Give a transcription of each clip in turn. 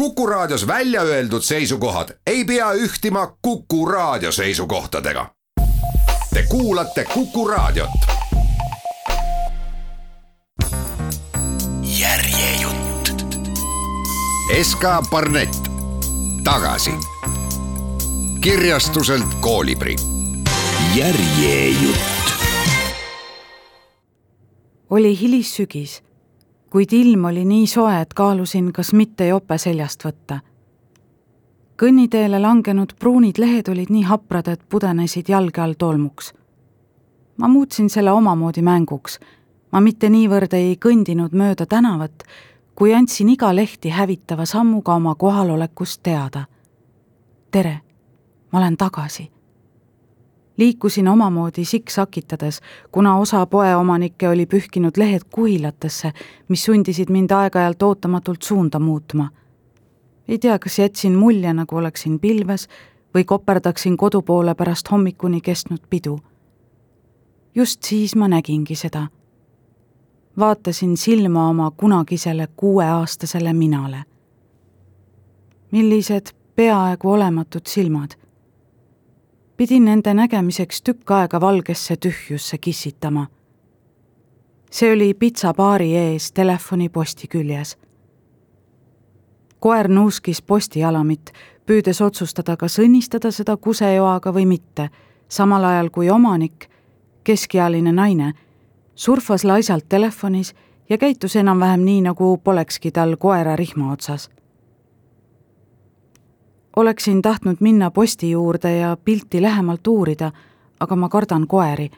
Kuku Raadios välja öeldud seisukohad ei pea ühtima Kuku Raadio seisukohtadega. Te kuulate Kuku Raadiot. järjejutt. SK Barnett tagasi kirjastuselt Koolibri. järjejutt. oli hilissügis kuid ilm oli nii soe, et kaalusin, kas mitte jope seljast võtta. kõnniteele langenud pruunid lehed olid nii haprad, et pudenesid jalge all tolmuks. ma muutsin selle omamoodi mänguks. ma mitte niivõrd ei kõndinud mööda tänavat, kui andsin iga lehti hävitava sammuga oma kohalolekust teada. tere, ma olen tagasi liikusin omamoodi siksakitades, kuna osa poeomanikke oli pühkinud lehed kuhilatesse, mis sundisid mind aeg-ajalt ootamatult suunda muutma. ei tea, kas jätsin mulje, nagu oleksin pilves või koperdaksin kodu poole pärast hommikuni kestnud pidu. just siis ma nägingi seda. vaatasin silma oma kunagisele kuueaastasele minale. millised peaaegu olematud silmad pidin nende nägemiseks tükk aega valgesse tühjusse kissitama. see oli pitsabaari ees telefoniposti küljes. koer nuuskis postijalamit, püüdes otsustada, kas õnnistada seda kusejoaga või mitte, samal ajal kui omanik, keskealine naine, surfas laisalt telefonis ja käitus enam-vähem nii, nagu polekski tal koera rihma otsas oleksin tahtnud minna posti juurde ja pilti lähemalt uurida, aga ma kardan koeri.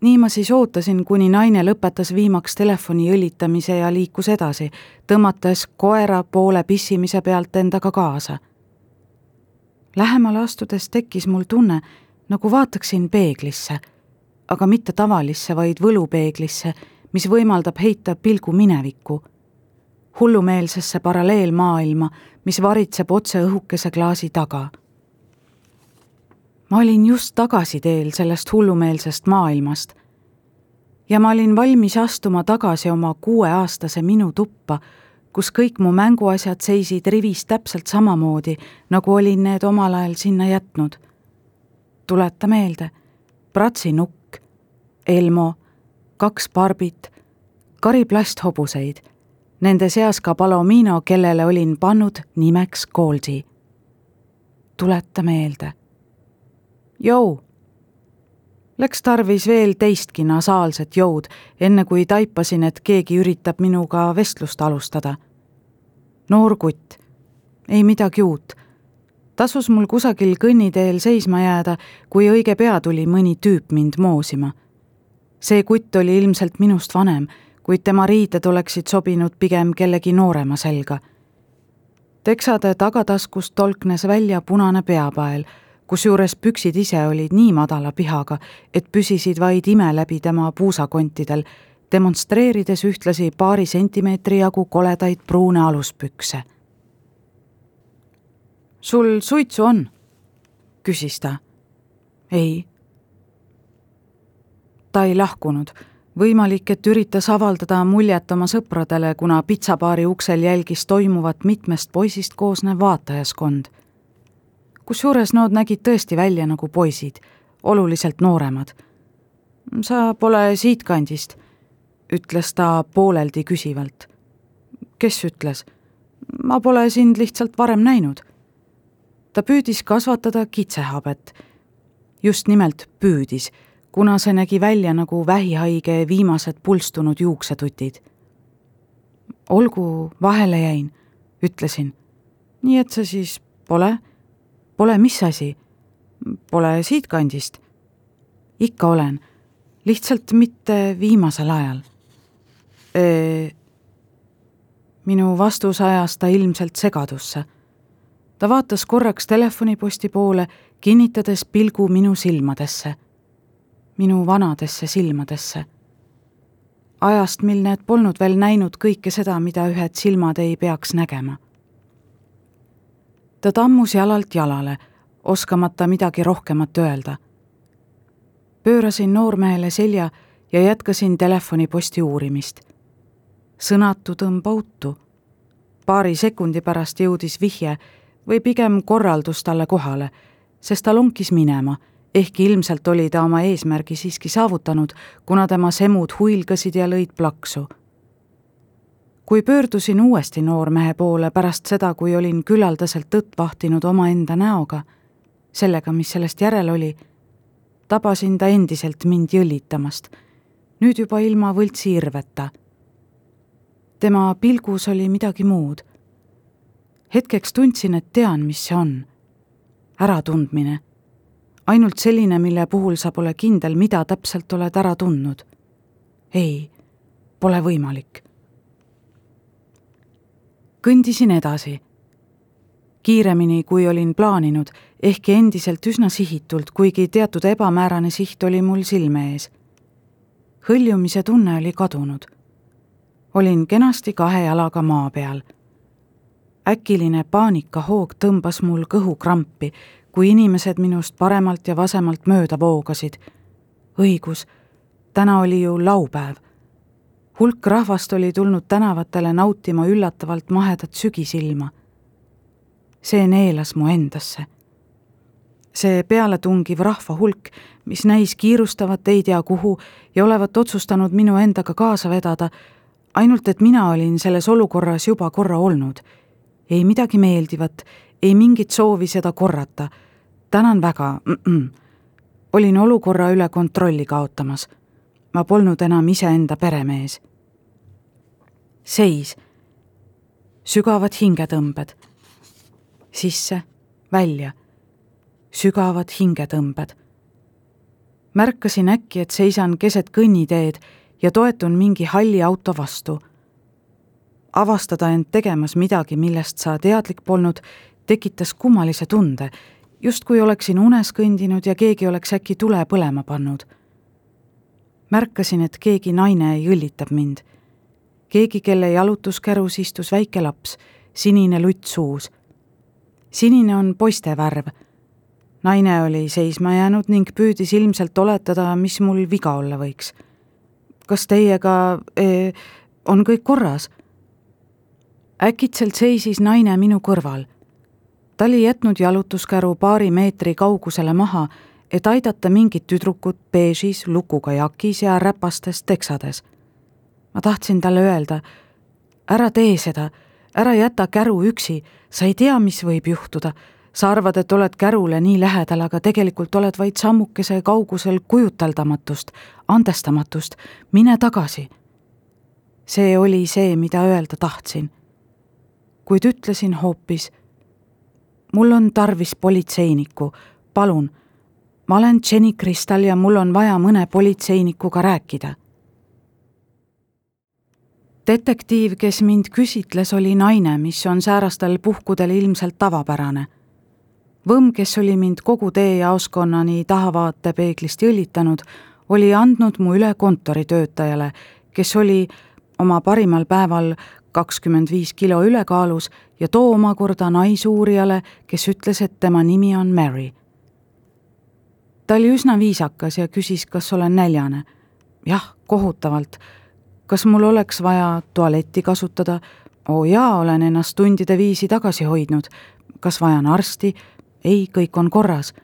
nii ma siis ootasin, kuni naine lõpetas viimaks telefoni õlitamise ja liikus edasi, tõmmates koera poole pissimise pealt endaga kaasa. Lähemale astudes tekkis mul tunne, nagu vaataksin peeglisse, aga mitte tavalisse, vaid võlupeeglisse, mis võimaldab heita pilgu minevikku hullumeelsesse paralleelmaailma, mis varitseb otse õhukese klaasi taga. ma olin just tagasiteel sellest hullumeelsest maailmast ja ma olin valmis astuma tagasi oma kuueaastase minu tuppa, kus kõik mu mänguasjad seisid rivis täpselt samamoodi, nagu olin need omal ajal sinna jätnud. tuleta meelde, Pratsi nukk, Elmo, kaks barbit, kari plasthobuseid nende seas ka Palomino, kellele olin pannud nimeks Goldi. tuleta meelde. Jou. Läks tarvis veel teistki nasaalset joud, enne kui taipasin, et keegi üritab minuga vestlust alustada. noor kutt, ei midagi uut. tasus mul kusagil kõnniteel seisma jääda, kui õige pea tuli mõni tüüp mind moosima. see kutt oli ilmselt minust vanem kuid tema riided oleksid sobinud pigem kellegi noorema selga. teksade tagataskust tolknes välja punane peapael, kusjuures püksid ise olid nii madala pihaga, et püsisid vaid ime läbi tema puusakontidel, demonstreerides ühtlasi paari sentimeetri jagu koledaid pruune aluspükse. sul suitsu on? küsis ta. ei. ta ei lahkunud võimalik, et üritas avaldada muljet oma sõpradele, kuna pitsabaari uksel jälgis toimuvat mitmest poisist koosnev vaatajaskond. kusjuures nad nägid tõesti välja nagu poisid, oluliselt nooremad. sa pole siitkandist, ütles ta pooleldi küsivalt. kes ütles? ma pole sind lihtsalt varem näinud. ta püüdis kasvatada kitsehabet. just nimelt püüdis kuna see nägi välja nagu vähihaige viimased pulstunud juuksetutid. olgu, vahele jäin, ütlesin. nii et sa siis pole? Pole mis asi? Pole siitkandist? ikka olen, lihtsalt mitte viimasel ajal. minu vastus ajas ta ilmselt segadusse. ta vaatas korraks telefoniposti poole, kinnitades pilgu minu silmadesse minu vanadesse silmadesse. ajast, mil need polnud veel näinud kõike seda, mida ühed silmad ei peaks nägema. ta tammus jalalt jalale, oskamata midagi rohkemat öelda. pöörasin noormehele selja ja jätkasin telefoniposti uurimist. sõnatu tõmba uttu. paari sekundi pärast jõudis vihje või pigem korraldus talle kohale, sest ta lonkis minema, ehkki ilmselt oli ta oma eesmärgi siiski saavutanud, kuna tema semud huilgasid ja lõid plaksu. kui pöördusin uuesti noormehe poole pärast seda, kui olin küllaldaselt tõtt vahtinud omaenda näoga, sellega, mis sellest järel oli, tabasin ta endiselt mind jõllitamast, nüüd juba ilma võltsirveta. tema pilgus oli midagi muud. hetkeks tundsin, et tean, mis see on. äratundmine. Ainult selline, mille puhul sa pole kindel, mida täpselt oled ära tundnud. ei, pole võimalik. kõndisin edasi kiiremini, kui olin plaaninud, ehkki endiselt üsna sihitult, kuigi teatud ebamäärane siht oli mul silme ees. hõljumise tunne oli kadunud. olin kenasti kahe jalaga maa peal. äkiline paanikahoog tõmbas mul kõhukrampi, kui inimesed minust paremalt ja vasemalt mööda voogasid. õigus, täna oli ju laupäev. hulk rahvast oli tulnud tänavatele nautima üllatavalt mahedat sügisilma see neelas mu endasse. see pealetungiv rahva hulk, mis näis kiirustavat ei tea kuhu ja olevat otsustanud minu endaga kaasa vedada, ainult et mina olin selles olukorras juba korra olnud. ei midagi meeldivat, ei mingit soovi seda korrata. Tänan väga mm, -mm. olin olukorra üle kontrolli kaotamas. ma polnud enam iseenda peremees. seis, sügavad hingetõmbed sisse, välja, sügavad hingetõmbed. märkasin äkki, et seisan keset kõnniteed ja toetun mingi halli auto vastu. avastada end tegemas midagi, millest sa teadlik polnud, tekitas kummalise tunde, justkui oleksin unes kõndinud ja keegi oleks äkki tule põlema pannud. märkasin, et keegi naine jõllitab mind. keegi, kelle jalutuskärus istus väike laps, sinine lutt suus sinine on poiste värv. naine oli seisma jäänud ning püüdis ilmselt oletada, mis mul viga olla võiks. kas teiega ee, on kõik korras? äkitselt seisis naine minu kõrval. Ta oli jätnud jalutuskäru paari meetri kaugusele maha, et aidata mingit tüdrukut beežis lukuga jakis ja räpastes teksades. ma tahtsin talle öelda, ära tee seda ära jäta käru üksi, sa ei tea, mis võib juhtuda. sa arvad, et oled kärule nii lähedal, aga tegelikult oled vaid sammukese kaugusel kujuteldamatust, andestamatust, mine tagasi. see oli see, mida öelda tahtsin. kuid ütlesin hoopis, mul on tarvis politseinikku, palun, ma olen Jenny Kristal ja mul on vaja mõne politseinikuga rääkida detektiiv, kes mind küsitles, oli naine, mis on säärastel puhkudel ilmselt tavapärane. Võmm, kes oli mind kogu tee jaoskonnani tahavaatepeeglist jõllitanud, oli andnud mu üle kontoritöötajale, kes oli oma parimal päeval kakskümmend viis kilo ülekaalus ja too omakorda naisuurijale, kes ütles, et tema nimi on Mary. ta oli üsna viisakas ja küsis, kas olen näljane. jah, kohutavalt kas mul oleks vaja tualetti kasutada? oo jaa, olen ennast tundide viisi tagasi hoidnud. kas vajan arsti? ei, kõik on korras.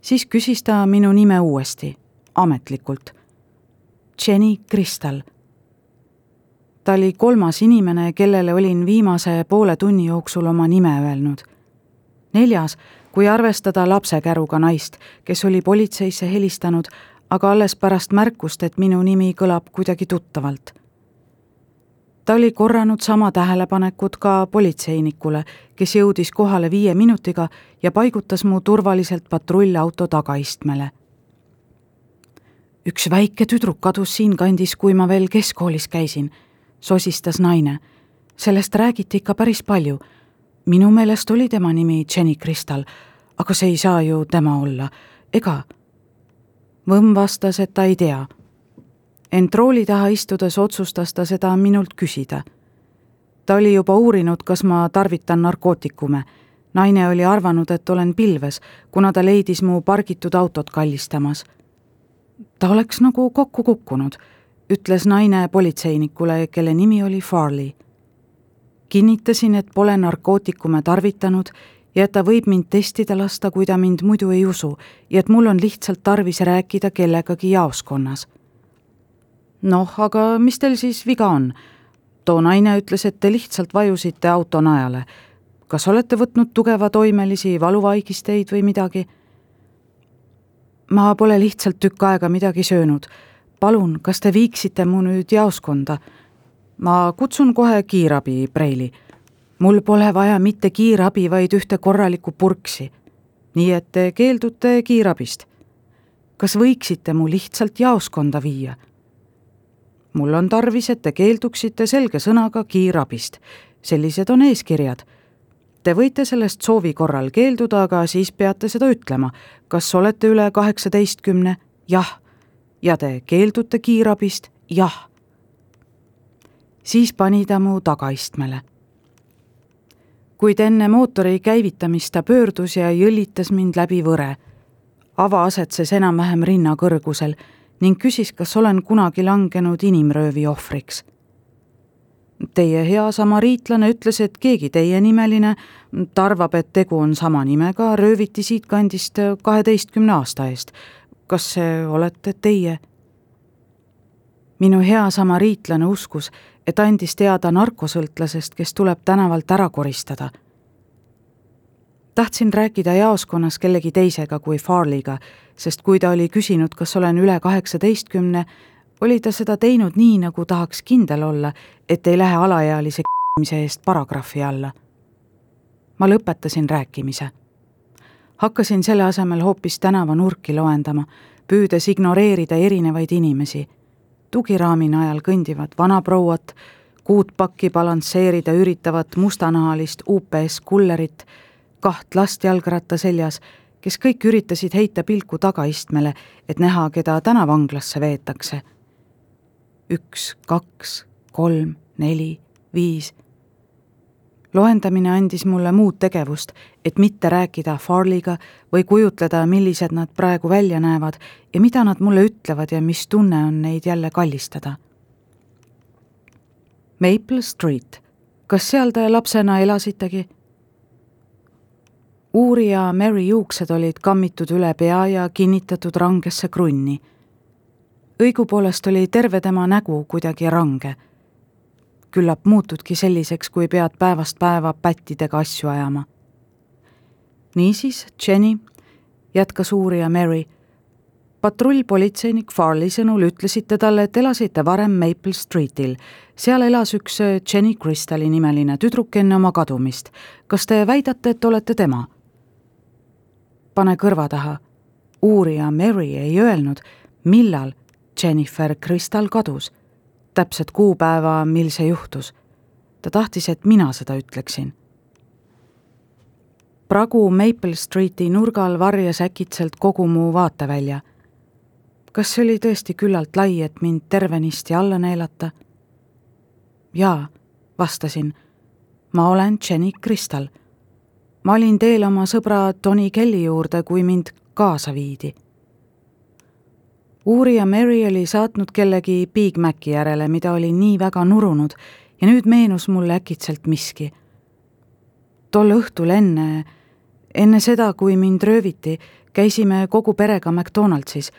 siis küsis ta minu nime uuesti, ametlikult. Jenny Kristal. Ta oli kolmas inimene, kellele olin viimase poole tunni jooksul oma nime öelnud. neljas, kui arvestada lapsekäruga naist, kes oli politseisse helistanud aga alles pärast märkust, et minu nimi kõlab kuidagi tuttavalt. ta oli korranud sama tähelepanekut ka politseinikule, kes jõudis kohale viie minutiga ja paigutas mu turvaliselt patrullauto tagaistmele. üks väike tüdruk kadus siinkandis, kui ma veel keskkoolis käisin, sosistas naine. sellest räägiti ikka päris palju. minu meelest oli tema nimi Jenny Kristal, aga see ei saa ju tema olla, ega Võmm vastas, et ta ei tea. ent rooli taha istudes otsustas ta seda minult küsida. ta oli juba uurinud, kas ma tarvitan narkootikume. naine oli arvanud, et olen pilves, kuna ta leidis mu pargitud autot kallistamas. ta oleks nagu kokku kukkunud, ütles naine politseinikule, kelle nimi oli Farley. kinnitasin, et pole narkootikume tarvitanud ja et ta võib mind testida lasta, kui ta mind muidu ei usu ja et mul on lihtsalt tarvis rääkida kellegagi jaoskonnas. noh, aga mis teil siis viga on? too naine ütles, et te lihtsalt vajusite auto najale. kas olete võtnud tugevatoimelisi valuvaigisteid või midagi? ma pole lihtsalt tükk aega midagi söönud. Palun, kas te viiksite mu nüüd jaoskonda? ma kutsun kohe kiirabi, Preili. mul pole vaja mitte kiirabi, vaid ühte korralikku purksi. nii et te keeldute kiirabist. kas võiksite mu lihtsalt jaoskonda viia? mul on tarvis, et te keelduksite selge sõnaga kiirabist. sellised on eeskirjad Te võite sellest soovi korral keelduda, aga siis peate seda ütlema. kas olete üle kaheksateistkümne? jah. Ja te keeldute kiirabist? jah. siis pani ta mu tagaistmele. kuid enne mootori käivitamist ta pöördus ja jõllitas mind läbi võre. ava asetses enam-vähem rinna kõrgusel ning küsis, kas olen kunagi langenud inimröövi ohvriks Teie hea samariitlane ütles, et keegi teienimeline, ta arvab, et tegu on sama nimega, rööviti siitkandist kaheteistkümne aasta eest. Kas see olete teie? minu hea samariitlane uskus, et andis teada narkosõltlasest, kes tuleb tänavalt ära koristada. tahtsin rääkida jaoskonnas kellegi teisega kui Farley'ga, sest kui ta oli küsinud, kas olen üle kaheksateistkümne, oli ta seda teinud nii, nagu tahaks kindel olla, et ei lähe alaealise k***mise eest paragrahvi alla. ma lõpetasin rääkimise. Hakkasin selle asemel hoopis tänavanurki loendama, püüdes ignoreerida erinevaid inimesi. tugiraami najal kõndivad vanaprouat, kuutpakki balansseerida üritavat mustanahalist UPS kullerit, kaht last jalgratta seljas, kes kõik üritasid heita pilku tagaistmele, et näha, keda tänavanglasse veetakse üks, kaks, kolm, neli, viis. Loendamine andis mulle muud tegevust, et mitte rääkida Farley'ga või kujutleda, millised nad praegu välja näevad ja mida nad mulle ütlevad ja mis tunne on neid jälle kallistada. Maple Street, kas seal te lapsena elasitegi? uurija Mary juuksed olid kammitud üle pea ja kinnitatud rangesse krunni õigupoolest oli terve tema nägu kuidagi range. Küllap muutudki selliseks, kui pead päevast päeva pättidega asju ajama. niisiis, Jenny, jätkas uurija Mary, patrullpolitseinik Farley sõnul ütlesite talle, et elasite varem Maple Streetil. seal elas üks äh, Jenny Crystali nimeline tüdruk enne oma kadumist. kas te väidate, et olete tema? pane kõrva taha. uurija Mary ei öelnud, millal Jennifer Crystal kadus. Täpset kuupäeva, mil see juhtus. ta tahtis, et mina seda ütleksin. pragu Maple Streeti nurgal varjas äkitselt kogu mu vaatevälja. kas see oli tõesti küllalt lai, et mind tervenisti alla neelata? jaa, vastasin. ma olen Jenny Crystal. ma olin teel oma sõbra Tony Kelly juurde, kui mind kaasa viidi uurija Mary oli saatnud kellegi Big Maci järele, mida oli nii väga nurunud ja nüüd meenus mulle äkitselt miski. tol õhtul enne, enne seda, kui mind rööviti, käisime kogu perega McDonaldsis.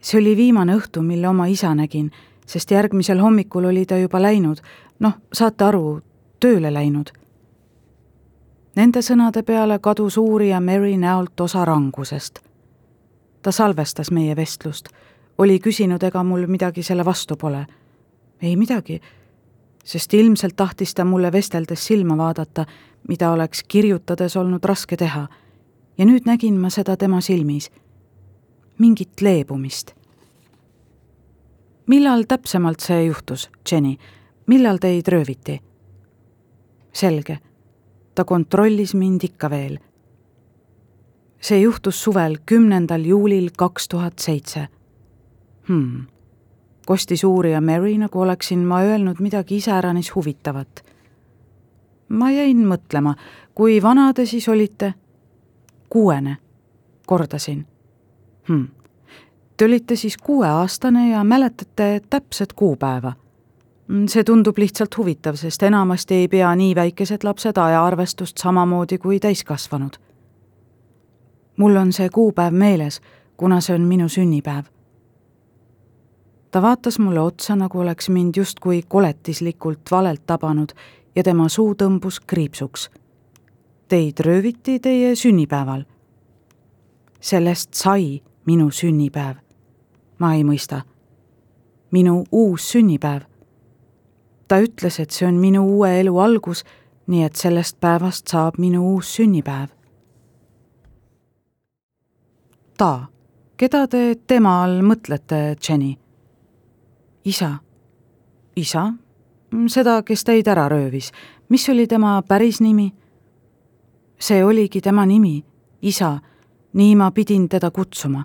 see oli viimane õhtu, mille oma isa nägin, sest järgmisel hommikul oli ta juba läinud, noh, saate aru, tööle läinud. Nende sõnade peale kadus uurija Mary näolt osa rangusest ta salvestas meie vestlust, oli küsinud, ega mul midagi selle vastu pole. ei midagi, sest ilmselt tahtis ta mulle vesteldes silma vaadata, mida oleks kirjutades olnud raske teha. ja nüüd nägin ma seda tema silmis. mingit leebumist. millal täpsemalt see juhtus, Jenny, millal teid rööviti? selge, ta kontrollis mind ikka veel see juhtus suvel, kümnendal juulil kaks tuhat seitse. Hmm. kostis uurija Mary, nagu oleksin ma öelnud midagi iseäranis huvitavat. ma jäin mõtlema, kui vana te siis olite? kuuene, kordasin hmm.. Te olite siis kuueaastane ja mäletate täpset kuupäeva? see tundub lihtsalt huvitav, sest enamasti ei pea nii väikesed lapsed ajaarvestust samamoodi kui täiskasvanud. Mul on see kuupäev meeles, kuna see on minu sünnipäev. ta vaatas mulle otsa, nagu oleks mind justkui koletislikult valelt tabanud ja tema suu tõmbus kriipsuks. Teid rööviti teie sünnipäeval. sellest sai minu sünnipäev. ma ei mõista. minu uus sünnipäev ta ütles, et see on minu uue elu algus, nii et sellest päevast saab minu uus sünnipäev. Ta, keda te tema all mõtlete, Jenny? isa. isa? seda, kes teid ära röövis. mis oli tema päris nimi? see oligi tema nimi, isa. nii ma pidin teda kutsuma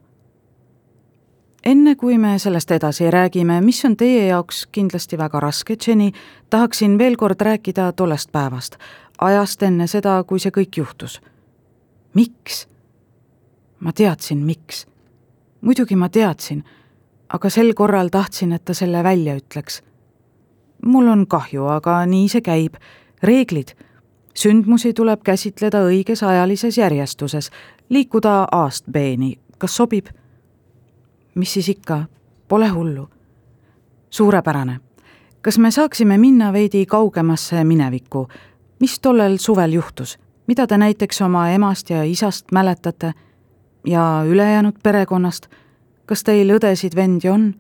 enne kui me sellest edasi räägime, mis on teie jaoks kindlasti väga raske, Jenny, tahaksin veel kord rääkida tollest päevast, ajast enne seda, kui see kõik juhtus. miks? Ma teadsin, miks. muidugi ma teadsin, aga sel korral tahtsin, et ta selle välja ütleks. mul on kahju, aga nii see käib. reeglid. sündmusi tuleb käsitleda õiges ajalises järjestuses, liikuda A-st B-ni, kas sobib? mis siis ikka, pole hullu. suurepärane. kas me saaksime minna veidi kaugemasse minevikku, mis tollel suvel juhtus, mida te näiteks oma emast ja isast mäletate ja ülejäänud perekonnast, kas teil õdesid-vendi on?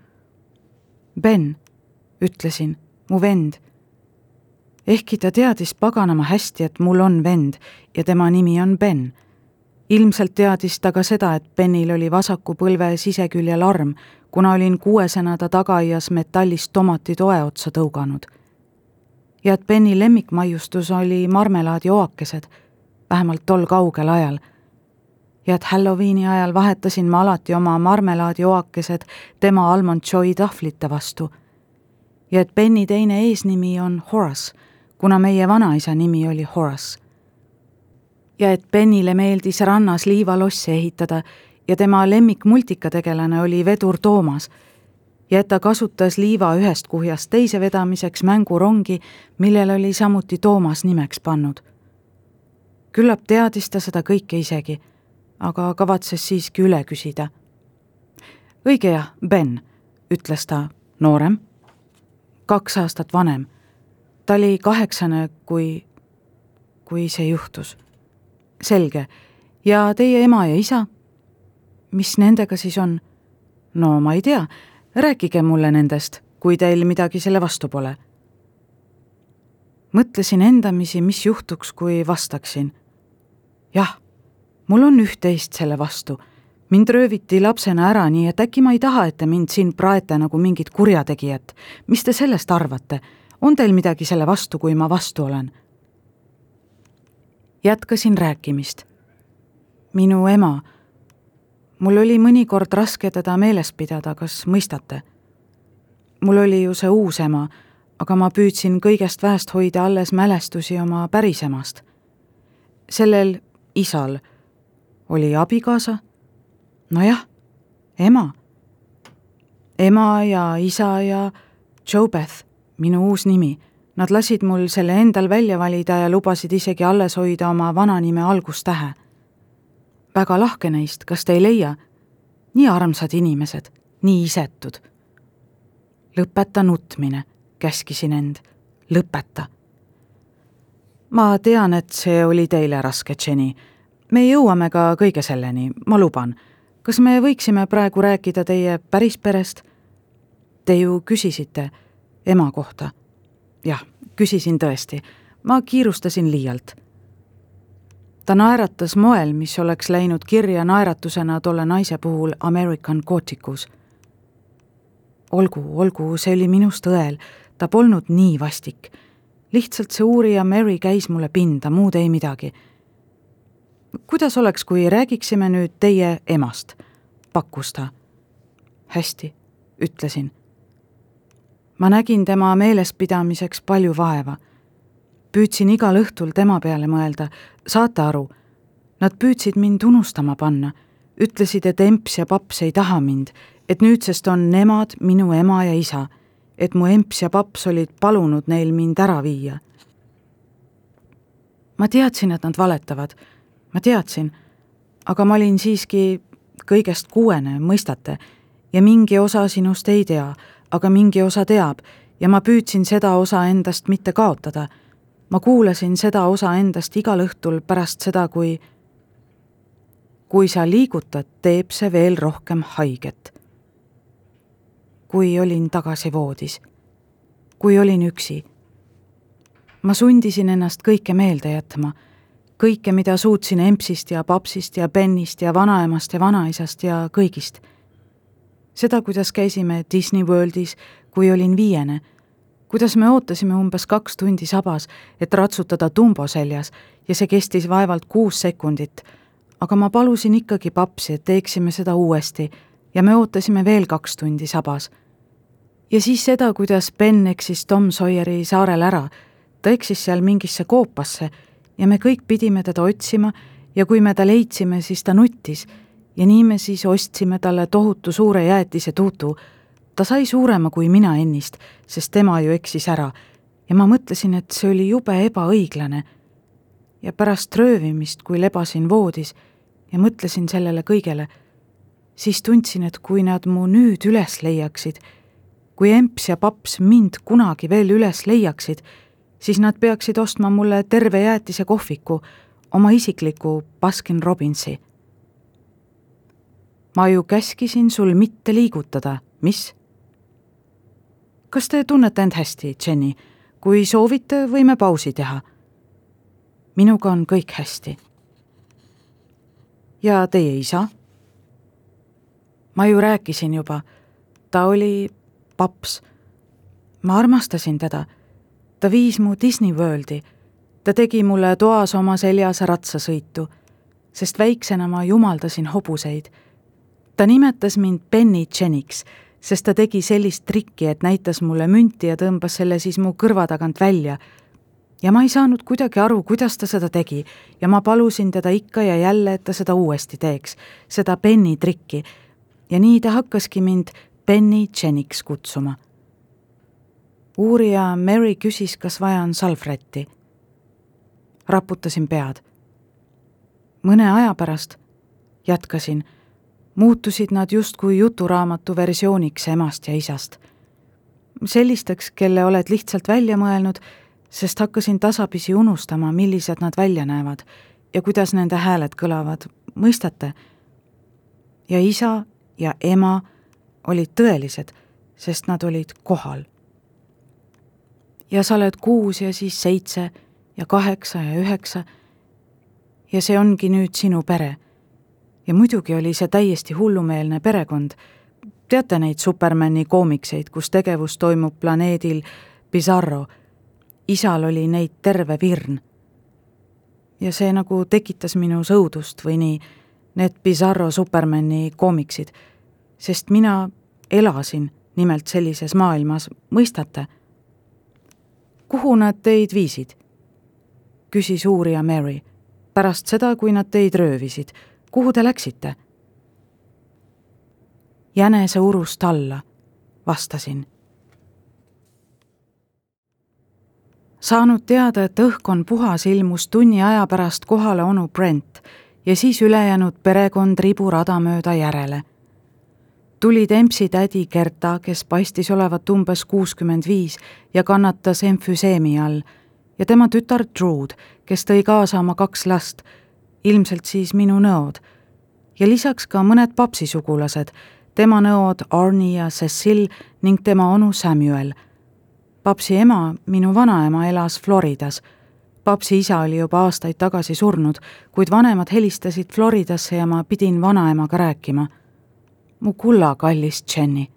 Ben, ütlesin, mu vend. ehkki ta teadis paganama hästi, et mul on vend ja tema nimi on Ben ilmselt teadis ta ka seda, et Benil oli vasaku põlve siseküljel arm, kuna olin kuuesena ta tagaaias metallist tomatitoe otsa tõuganud. ja et Beni lemmikmaiustus oli marmelaadioakesed, vähemalt tol kaugel ajal. Ja et Halloweeni ajal vahetasin ma alati oma marmelaadioakesed tema Almond Joy tahvlite vastu. ja et Beni teine eesnimi on Horace, kuna meie vanaisa nimi oli Horace ja et Bennile meeldis rannas liivalosse ehitada ja tema lemmik multikategelane oli vedur Toomas ja et ta kasutas liiva ühest kuhjast teise vedamiseks mängurongi, millele oli samuti Toomas nimeks pannud. küllap teadis ta seda kõike isegi, aga kavatses siiski üle küsida. õige jah, Ben, ütles ta, noorem, kaks aastat vanem. ta oli kaheksane, kui, kui see juhtus selge. ja teie ema ja isa? mis nendega siis on? no ma ei tea, rääkige mulle nendest, kui teil midagi selle vastu pole. mõtlesin endamisi, mis juhtuks, kui vastaksin. jah, mul on üht-teist selle vastu. mind rööviti lapsena ära, nii et äkki ma ei taha, et te mind siin praete nagu mingit kurjategijat. mis te sellest arvate? on teil midagi selle vastu, kui ma vastu olen? jätkasin rääkimist. minu ema, mul oli mõnikord raske teda meeles pidada, kas mõistate? mul oli ju see uus ema, aga ma püüdsin kõigest väest hoida alles mälestusi oma päris emast. sellel isal oli abikaasa, nojah, ema. ema ja isa ja Jobeth, minu uus nimi Nad lasid mul selle endal välja valida ja lubasid isegi alles hoida oma vananime algustähe. väga lahke neist, kas te ei leia? nii armsad inimesed, nii isetud. lõpeta nutmine, käskisin end, lõpeta. ma tean, et see oli teile raske, Jenny. Me jõuame ka kõige selleni, ma luban. kas me võiksime praegu rääkida teie päris perest? Te ju küsisite ema kohta jah, küsisin tõesti, ma kiirustasin liialt. ta naeratas moel, mis oleks läinud kirja naeratusena tolle naise puhul American Gothicus. olgu, olgu, see oli minust õel, ta polnud nii vastik. lihtsalt see uurija Mary käis mulle pinda, muud ei midagi. Kuidas oleks, kui räägiksime nüüd teie emast, pakkus ta. hästi, ütlesin ma nägin tema meelespidamiseks palju vaeva. püüdsin igal õhtul tema peale mõelda, saate aru, nad püüdsid mind unustama panna, ütlesid, et emps ja paps ei taha mind, et nüüdsest on nemad minu ema ja isa. et mu emps ja paps olid palunud neil mind ära viia. ma teadsin, et nad valetavad, ma teadsin, aga ma olin siiski kõigest kuuene, mõistate, ja mingi osa sinust ei tea, aga mingi osa teab ja ma püüdsin seda osa endast mitte kaotada. ma kuulasin seda osa endast igal õhtul pärast seda, kui kui sa liigutad, teeb see veel rohkem haiget. kui olin tagasi voodis, kui olin üksi. ma sundisin ennast kõike meelde jätma, kõike, mida suutsin empsist ja papsist ja Bennist ja vanaemast ja vanaisast ja kõigist. seda, kuidas käisime Disney Worldis, kui olin viiene, kuidas me ootasime umbes kaks tundi sabas, et ratsutada tumbo seljas ja see kestis vaevalt kuus sekundit aga ma palusin ikkagi papsi, et teeksime seda uuesti ja me ootasime veel kaks tundi sabas. ja siis seda, kuidas Ben eksis Tom Sawyeri saarel ära, ta eksis seal mingisse koopasse ja me kõik pidime teda otsima ja kui me ta leidsime, siis ta nuttis. Ja nii me siis ostsime talle tohutu suure jäätise tuutu. ta sai suurema kui mina ennist, sest tema ju eksis ära. Ja ma mõtlesin, et see oli jube ebaõiglane. Ja pärast röövimist, kui lebasin voodis ja mõtlesin sellele kõigele, siis tundsin, et kui nad mu nüüd üles leiaksid, kui emps ja paps mind kunagi veel üles leiaksid, siis nad peaksid ostma mulle terve jäätise kohviku, oma isikliku Baskin Robbinsi. ma ju käskisin sul mitte liigutada, mis? kas te tunnete end hästi, Jenny? kui soovite, võime pausi teha minuga on kõik hästi. ja teie isa? ma ju rääkisin juba, ta oli paps. ma armastasin teda. Ta viis mu Disney Worldi. ta tegi mulle toas oma seljas ratsasõitu, sest väiksena ma jumaldasin hobuseid. ta nimetas mind Penny Jeniks, sest ta tegi sellist trikki, et näitas mulle münti ja tõmbas selle siis mu kõrva tagant välja ja ma ei saanud kuidagi aru, kuidas ta seda tegi ja ma palusin teda ikka ja jälle, et ta seda uuesti teeks, seda Benny trikki. ja nii ta hakkaski mind Benny Jeniks kutsuma. Uurija Mary küsis, kas vaja on salvrätti. raputasin pead. mõne aja pärast, jätkasin, muutusid nad justkui juturaamatu versiooniks emast ja isast. sellisteks, kelle oled lihtsalt välja mõelnud sest hakkasin tasapisi unustama, millised nad välja näevad ja kuidas nende hääled kõlavad, mõistate? ja isa ja ema olid tõelised, sest nad olid kohal. Ja sa oled kuus ja siis seitse ja kaheksa ja üheksa ja see ongi nüüd sinu pere. ja muidugi oli see täiesti hullumeelne perekond, teate neid Supermani koomikseid, kus tegevus toimub planeedil Bizarro isal oli neid terve virn. ja see nagu tekitas minus õudust või nii, need Bizarro Supermani koomiksid, sest mina elasin nimelt sellises maailmas, mõistate? Kuhu nad teid viisid? küsis uurija Mary. pärast seda, kui nad teid röövisid, kuhu te läksite? jänese urust alla, vastasin saanud teada, et õhk on puhas, ilmus tunni aja pärast kohale onu Brent ja siis ülejäänud perekond riburada mööda järele. Tuli Dempsey tädi Gerta, kes paistis olevat umbes kuuskümmend viis ja kannatas emfüseemi all, ja tema tütar Trude, kes tõi kaasa oma kaks last, ilmselt siis minu nõod, ja lisaks ka mõned papsisugulased, tema nõod Arnie ja Cecil ning tema onu Samuel papsi ema, minu vanaema, elas Floridas. papsi isa oli juba aastaid tagasi surnud, kuid vanemad helistasid Floridasse ja ma pidin vanaemaga rääkima. Mu kulla kallis Jenny,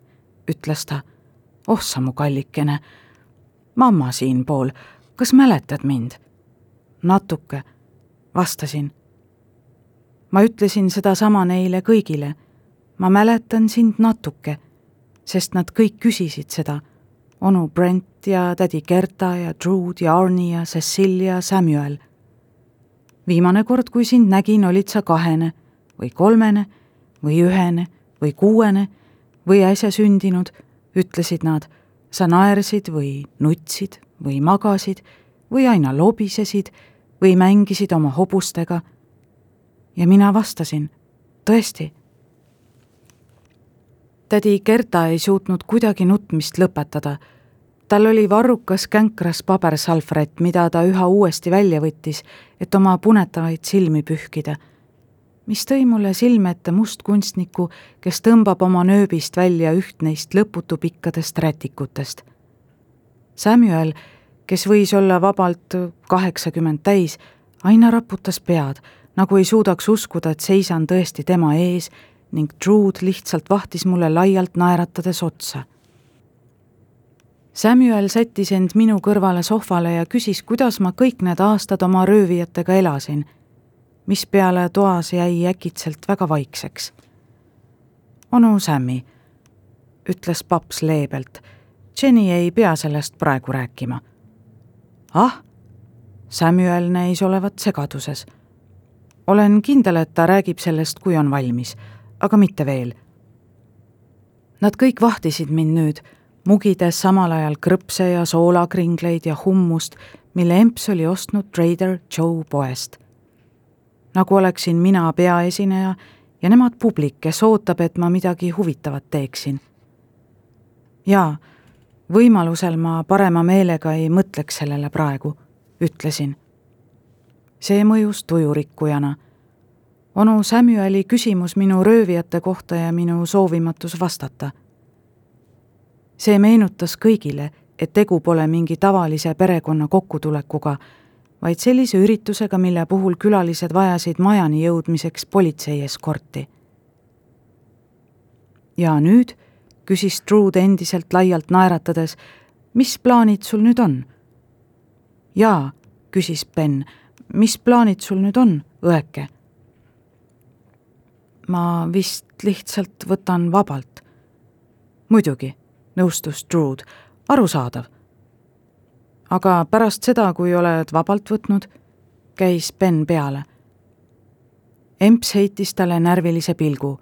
ütles ta. oh sa mu kallikene. mamma siinpool, kas mäletad mind? natuke, vastasin. ma ütlesin sedasama neile kõigile. ma mäletan sind natuke, sest nad kõik küsisid seda onu Brent ja tädi Gerta ja Trude ja Arnie ja Cecilia Samuel. viimane kord, kui sind nägin, olid sa kahene või kolmene või ühene või kuuene või äsja sündinud, ütlesid nad, sa naersid või nutsid või magasid või aina lobisesid või mängisid oma hobustega. ja mina vastasin, tõesti. tädi Gerta ei suutnud kuidagi nutmist lõpetada. tal oli varrukas känkras pabersalvrätt, mida ta üha uuesti välja võttis, et oma punetavaid silmi pühkida mis tõi mulle silme ette mustkunstniku, kes tõmbab oma nööbist välja üht neist lõputu pikkadest rätikutest. Samuel, kes võis olla vabalt kaheksakümmend täis, aina raputas pead, nagu ei suudaks uskuda, et seisan tõesti tema ees ning Trude lihtsalt vahtis mulle laialt naeratades otsa. Samuel sättis end minu kõrvale sohvale ja küsis, kuidas ma kõik need aastad oma röövijatega elasin mispeale toas jäi äkitselt väga vaikseks. onu Sammy, ütles paps leebelt. Jenny ei pea sellest praegu rääkima. ah, Samuel näis olevat segaduses. olen kindel, et ta räägib sellest, kui on valmis, aga mitte veel. Nad kõik vahtisid mind nüüd, mugides samal ajal krõpse ja soolakringleid ja hummust, mille emps oli ostnud Trader Joe poest nagu oleksin mina peaesineja ja nemad publik, kes ootab, et ma midagi huvitavat teeksin. jaa, võimalusel ma parema meelega ei mõtleks sellele praegu, ütlesin. see mõjus tujurikkujana. onu Samueli küsimus minu röövijate kohta ja minu soovimatus vastata. see meenutas kõigile, et tegu pole mingi tavalise perekonna kokkutulekuga vaid sellise üritusega, mille puhul külalised vajasid majani jõudmiseks politsei eskorti. ja nüüd, küsis Trude endiselt laialt naeratades, mis plaanid sul nüüd on? jaa, küsis Ben, mis plaanid sul nüüd on, õeke? ma vist lihtsalt võtan vabalt. muidugi, nõustus Trude, arusaadav aga pärast seda, kui oled vabalt võtnud, käis Ben peale. emps heitis talle närvilise pilgu.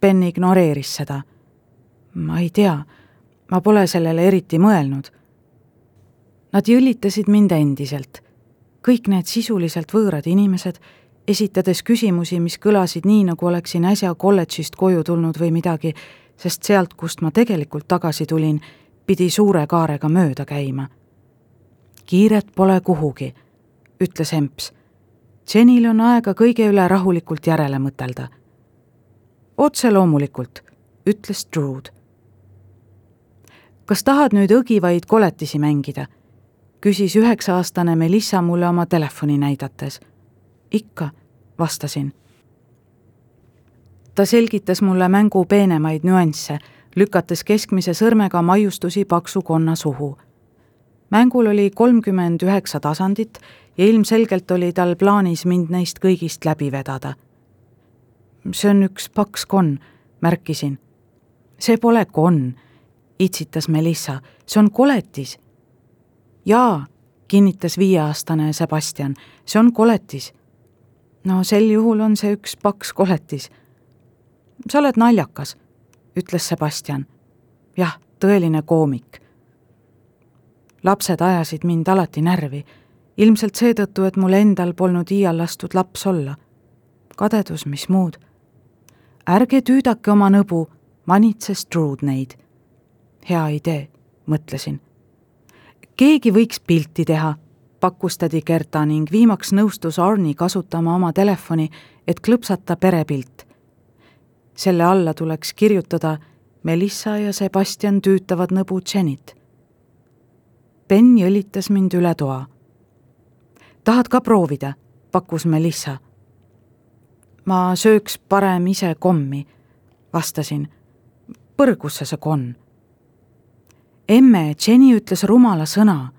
Ben ignoreeris seda. ma ei tea, ma pole sellele eriti mõelnud. Nad jõllitasid mind endiselt. kõik need sisuliselt võõrad inimesed, esitades küsimusi, mis kõlasid nii, nagu oleksin äsja kolledžist koju tulnud või midagi, sest sealt, kust ma tegelikult tagasi tulin, pidi suure kaarega mööda käima kiiret pole kuhugi, ütles emps. Jenil on aega kõige üle rahulikult järele mõtelda. otse loomulikult, ütles Trude. kas tahad nüüd õgivaid koletisi mängida? küsis üheksa-aastane Melissa mulle oma telefoni näidates. ikka, vastasin. ta selgitas mulle mängu peenemaid nüansse, lükates keskmise sõrmega maiustusi paksu konna suhu mängul oli kolmkümmend üheksa tasandit ja ilmselgelt oli tal plaanis mind neist kõigist läbi vedada. see on üks paks konn, märkisin. see pole konn, itsitas Melissa, see on koletis. jaa, kinnitas viieaastane Sebastian, see on koletis. no sel juhul on see üks paks koletis. sa oled naljakas, ütles Sebastian. jah, tõeline koomik lapsed ajasid mind alati närvi, ilmselt seetõttu, et mul endal polnud iial lastud laps olla. kadedus, mis muud. ärge tüüdake oma nõbu, manitses Trude neid. hea idee, mõtlesin. keegi võiks pilti teha, pakkus tädi Gerta ning viimaks nõustus Arni kasutama oma telefoni, et klõpsata perepilt. selle alla tuleks kirjutada Melissa ja Sebastian tüütavad nõbu Jenit Ben jõlitas mind üle toa. tahad ka proovida, pakkus Melissa. ma sööks parem ise kommi, vastasin. põrgusse see konn. emme, Jenny ütles rumala sõna.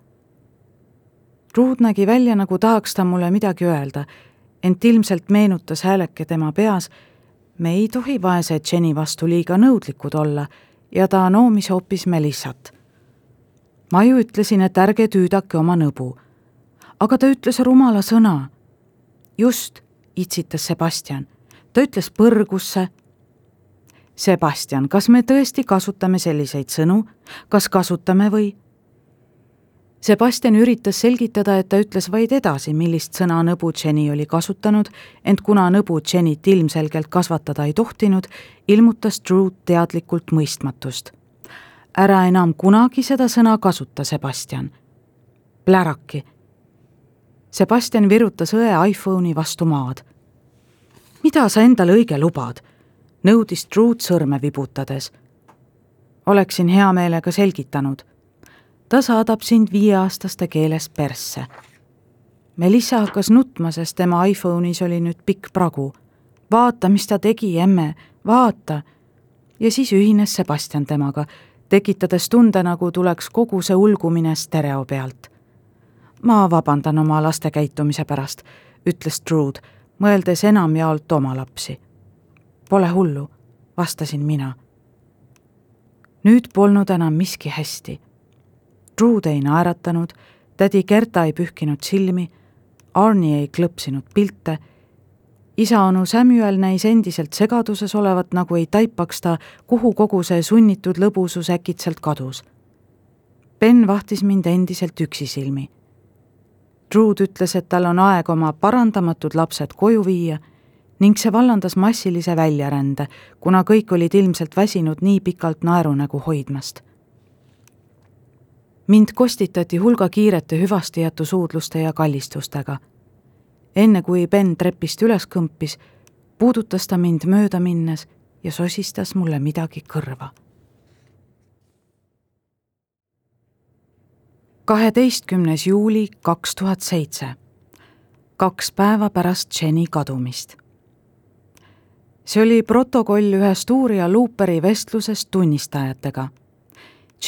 Ruud nägi välja, nagu tahaks ta mulle midagi öelda, ent ilmselt meenutas hääleke tema peas, me ei tohi vaese Jenny vastu liiga nõudlikud olla ja ta noomis hoopis Melissat ma ju ütlesin, et ärge tüüdake oma nõbu. aga ta ütles rumala sõna. just, itsitas Sebastian. ta ütles põrgusse. Sebastian, kas me tõesti kasutame selliseid sõnu, kas kasutame või? Sebastian üritas selgitada, et ta ütles vaid edasi, millist sõna nõbu Jenny oli kasutanud, ent kuna nõbu Jennyt ilmselgelt kasvatada ei tohtinud, ilmutas Drew teadlikult mõistmatust. Ära enam kunagi seda sõna kasuta, Sebastian. pläraki. Sebastian virutas õe iPhone'i vastu maad. mida sa endale õige lubad? nõudis Drew'd sõrme vibutades. oleksin hea meelega selgitanud ta saadab sind viieaastaste keeles persse. Melissa hakkas nutma, sest tema iPhone'is oli nüüd pikk pragu. vaata, mis ta tegi, emme, vaata. ja siis ühines Sebastian temaga, tekitades tunde, nagu tuleks kogu see ulgumine stereo pealt. ma vabandan oma laste käitumise pärast, ütles Trude, mõeldes enamjaolt oma lapsi. Pole hullu, vastasin mina. nüüd polnud enam miski hästi Trude ei naeratanud, tädi Gerta ei pühkinud silmi, Arni ei klõpsinud pilte, isa-onu Samuel näis endiselt segaduses olevat, nagu ei taipaks ta, kuhu kogu see sunnitud lõbusus äkitselt kadus. Ben vahtis mind endiselt üksisilmi. Trude ütles, et tal on aeg oma parandamatud lapsed koju viia ning see vallandas massilise väljarände, kuna kõik olid ilmselt väsinud nii pikalt naerunägu hoidmast mind kostitati hulga kiirete hüvastijätusuudluste ja kallistustega. Enne kui Ben trepist üles kõmpis, puudutas ta mind mööda minnes ja sosistas mulle midagi kõrva. kaheteistkümnes juuli kaks tuhat seitse, kaks päeva pärast Jenny kadumist. see oli protokoll ühest uurija Looperi vestlusest tunnistajatega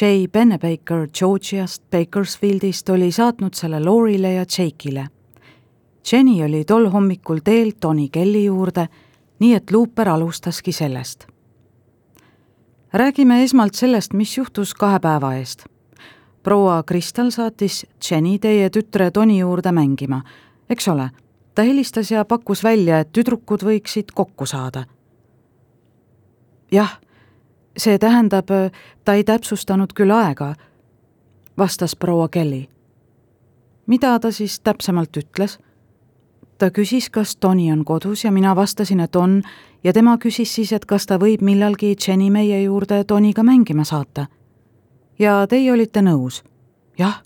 Jay Pennebaker Georgiast Bakersfieldist oli saatnud selle Laurile ja Jake'ile. Jenny oli tol hommikul teel Tony Kelly juurde, nii et Looper alustaski sellest. räägime esmalt sellest, mis juhtus kahe päeva eest. proua Kristal saatis Jenny teie tütre Tony juurde mängima, eks ole, ta helistas ja pakkus välja, et tüdrukud võiksid kokku saada. jah see tähendab, ta ei täpsustanud küll aega, vastas proua Kelly. mida ta siis täpsemalt ütles? Ta küsis, kas Tony on kodus ja mina vastasin, et on, ja tema küsis siis, et kas ta võib millalgi Jenny meie juurde Tonyga mängima saata. ja teie olite nõus? jah.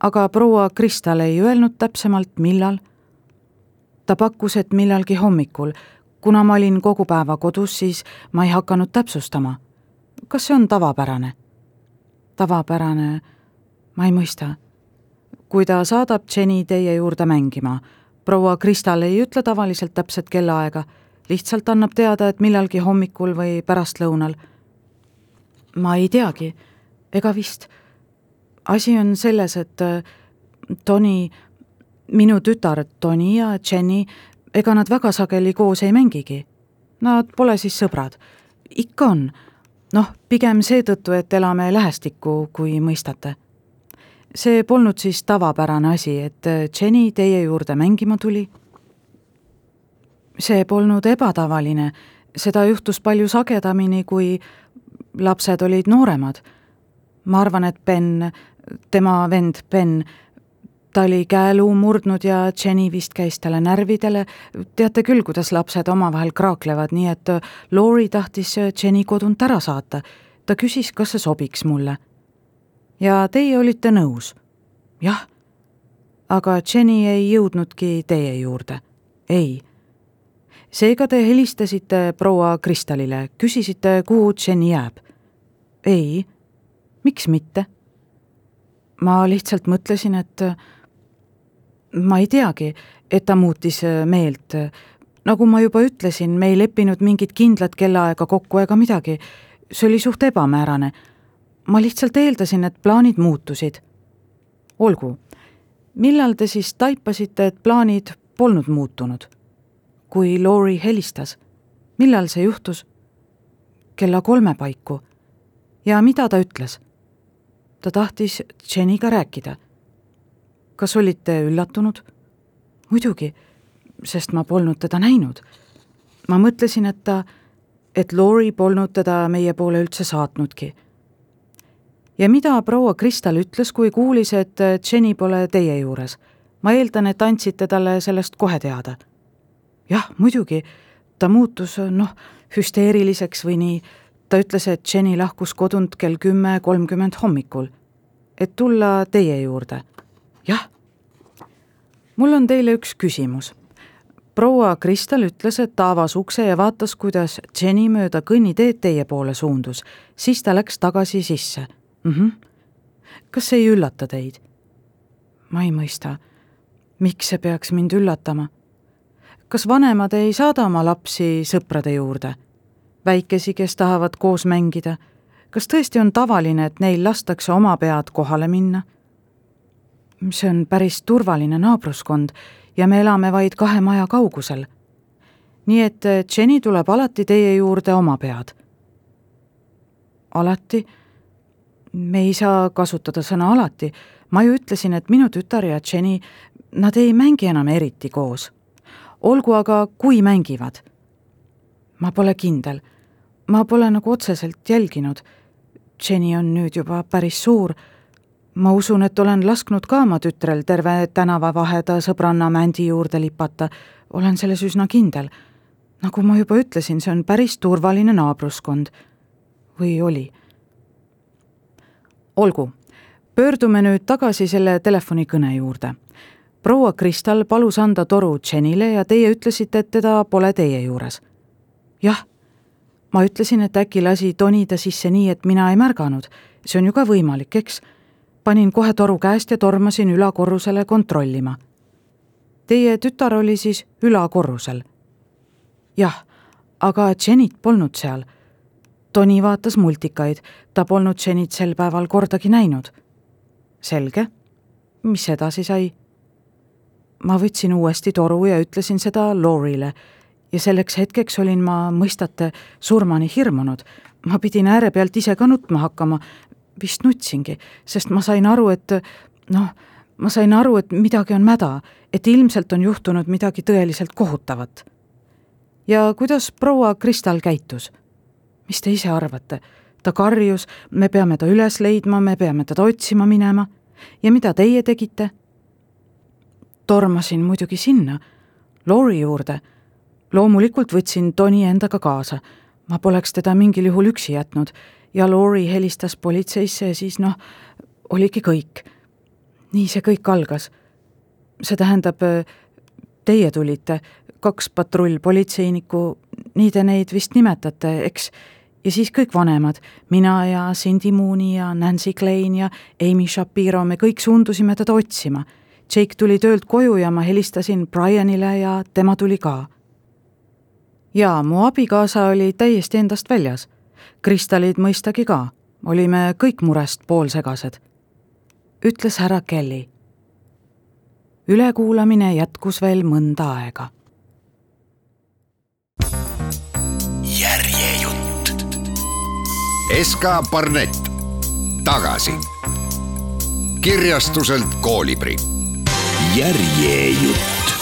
aga proua Kristal ei öelnud täpsemalt, millal? ta pakkus, et millalgi hommikul, kuna ma olin kogu päeva kodus, siis ma ei hakanud täpsustama. kas see on tavapärane? tavapärane, ma ei mõista. Kui ta saadab Jenny teie juurde mängima, proua Kristal ei ütle tavaliselt täpset kellaaega, lihtsalt annab teada, et millalgi hommikul või pärastlõunal. ma ei teagi, ega vist. asi on selles, et äh, Tony, minu tütar Tony ja Jenny ega nad väga sageli koos ei mängigi. Nad pole siis sõbrad. ikka on. noh, pigem seetõttu, et elame lähestikku, kui mõistate. See polnud siis tavapärane asi, et Jenny teie juurde mängima tuli? see polnud ebatavaline, seda juhtus palju sagedamini, kui lapsed olid nooremad. ma arvan, et Ben, tema vend Ben, ta oli käeluu murdnud ja Jenny vist käis talle närvidele, teate küll, kuidas lapsed omavahel kraaklevad, nii et Lori tahtis Jenny kodunt ära saata. ta küsis, kas see sobiks mulle. Ja teie olite nõus? jah. aga Jenny ei jõudnudki teie juurde? ei. seega te helistasite proua Kristalile, küsisite, kuhu Jenny jääb? ei. miks mitte? ma lihtsalt mõtlesin, et ma ei teagi, et ta muutis meelt. nagu ma juba ütlesin, me ei leppinud mingit kindlat kellaaega kokku ega midagi. see oli suht ebamäärane. Ma lihtsalt eeldasin, et plaanid muutusid. olgu, millal te siis taipasite, et plaanid polnud muutunud? kui Lori helistas, millal see juhtus? kella kolme paiku. ja mida ta ütles? ta tahtis Jeniga rääkida kas olite üllatunud? muidugi, sest ma polnud teda näinud. ma mõtlesin, et ta, et Lori polnud teda meie poole üldse saatnudki. Ja mida proua Kristal ütles, kui kuulis, et Jenny pole teie juures? ma eeldan, et andsite talle sellest kohe teada. jah, muidugi, ta muutus noh, hüsteeriliseks või nii, ta ütles, et Jenny lahkus kodunt kell kümme kolmkümmend hommikul, et tulla teie juurde. jah. mul on teile üks küsimus proua Kristel ütles, et ta avas ukse ja vaatas, kuidas Jenny mööda kõnniteed teie poole suundus, siis ta läks tagasi sisse mm. -hmm. kas see ei üllata teid? ma ei mõista. miks see peaks mind üllatama? kas vanemad ei saada oma lapsi sõprade juurde? väikesi, kes tahavad koos mängida? kas tõesti on tavaline, et neil lastakse oma pead kohale minna? see on päris turvaline naabruskond ja me elame vaid kahe maja kaugusel. nii et Jenny tuleb alati teie juurde oma pead. alati? Me ei saa kasutada sõna alati, ma ju ütlesin, et minu tütar ja Jenny, nad ei mängi enam eriti koos. olgu aga, kui mängivad. ma pole kindel, ma pole nagu otseselt jälginud. Jenny on nüüd juba päris suur ma usun, et olen lasknud ka oma tütrel terve tänavavaheda sõbranna Mändi juurde lipata, olen selles üsna kindel. nagu ma juba ütlesin, see on päris turvaline naabruskond. või oli? Olgu, pöördume nüüd tagasi selle telefonikõne juurde. proua Kristal palus anda toru Jenile ja teie ütlesite, et teda pole teie juures. jah, ma ütlesin, et äkki lasi tonida sisse nii, et mina ei märganud. see on ju ka võimalik, eks panin kohe toru käest ja tormasin ülakorrusele kontrollima. Teie tütar oli siis ülakorrusel? jah, aga Jenit polnud seal. Toni vaatas multikaid, ta polnud Jenit sel päeval kordagi näinud. selge, mis edasi sai? ma võtsin uuesti toru ja ütlesin seda Lorile ja selleks hetkeks olin ma, mõistate, surmani hirmunud. ma pidin ääre pealt ise ka nutma hakkama, vist nutsingi, sest ma sain aru, et noh, ma sain aru, et midagi on mäda, et ilmselt on juhtunud midagi tõeliselt kohutavat. ja kuidas proua Kristal käitus? Mis te ise arvate? ta karjus, me peame ta üles leidma, me peame teda otsima minema. ja mida teie tegite? tormasin muidugi sinna, Lori juurde. loomulikult võtsin Toni endaga kaasa. ma poleks teda mingil juhul üksi jätnud ja Lori helistas politseisse ja siis noh, oligi kõik. nii see kõik algas. see tähendab, teie tulite, kaks patrullpolitseinikku, nii te neid vist nimetate, eks, ja siis kõik vanemad, mina ja Cindy Mooney ja Nancy Klein ja Amy Shapiro, me kõik suundusime teda otsima. Jake tuli töölt koju ja ma helistasin Brianile ja tema tuli ka. jaa, mu abikaasa oli täiesti endast väljas Kristallid mõistagi ka, olime kõik murest poolsegased, ütles härra Kelly. ülekuulamine jätkus veel mõnda aega. SK Barnett. Tagasi. Kirjastuselt Koolibri. järjejutt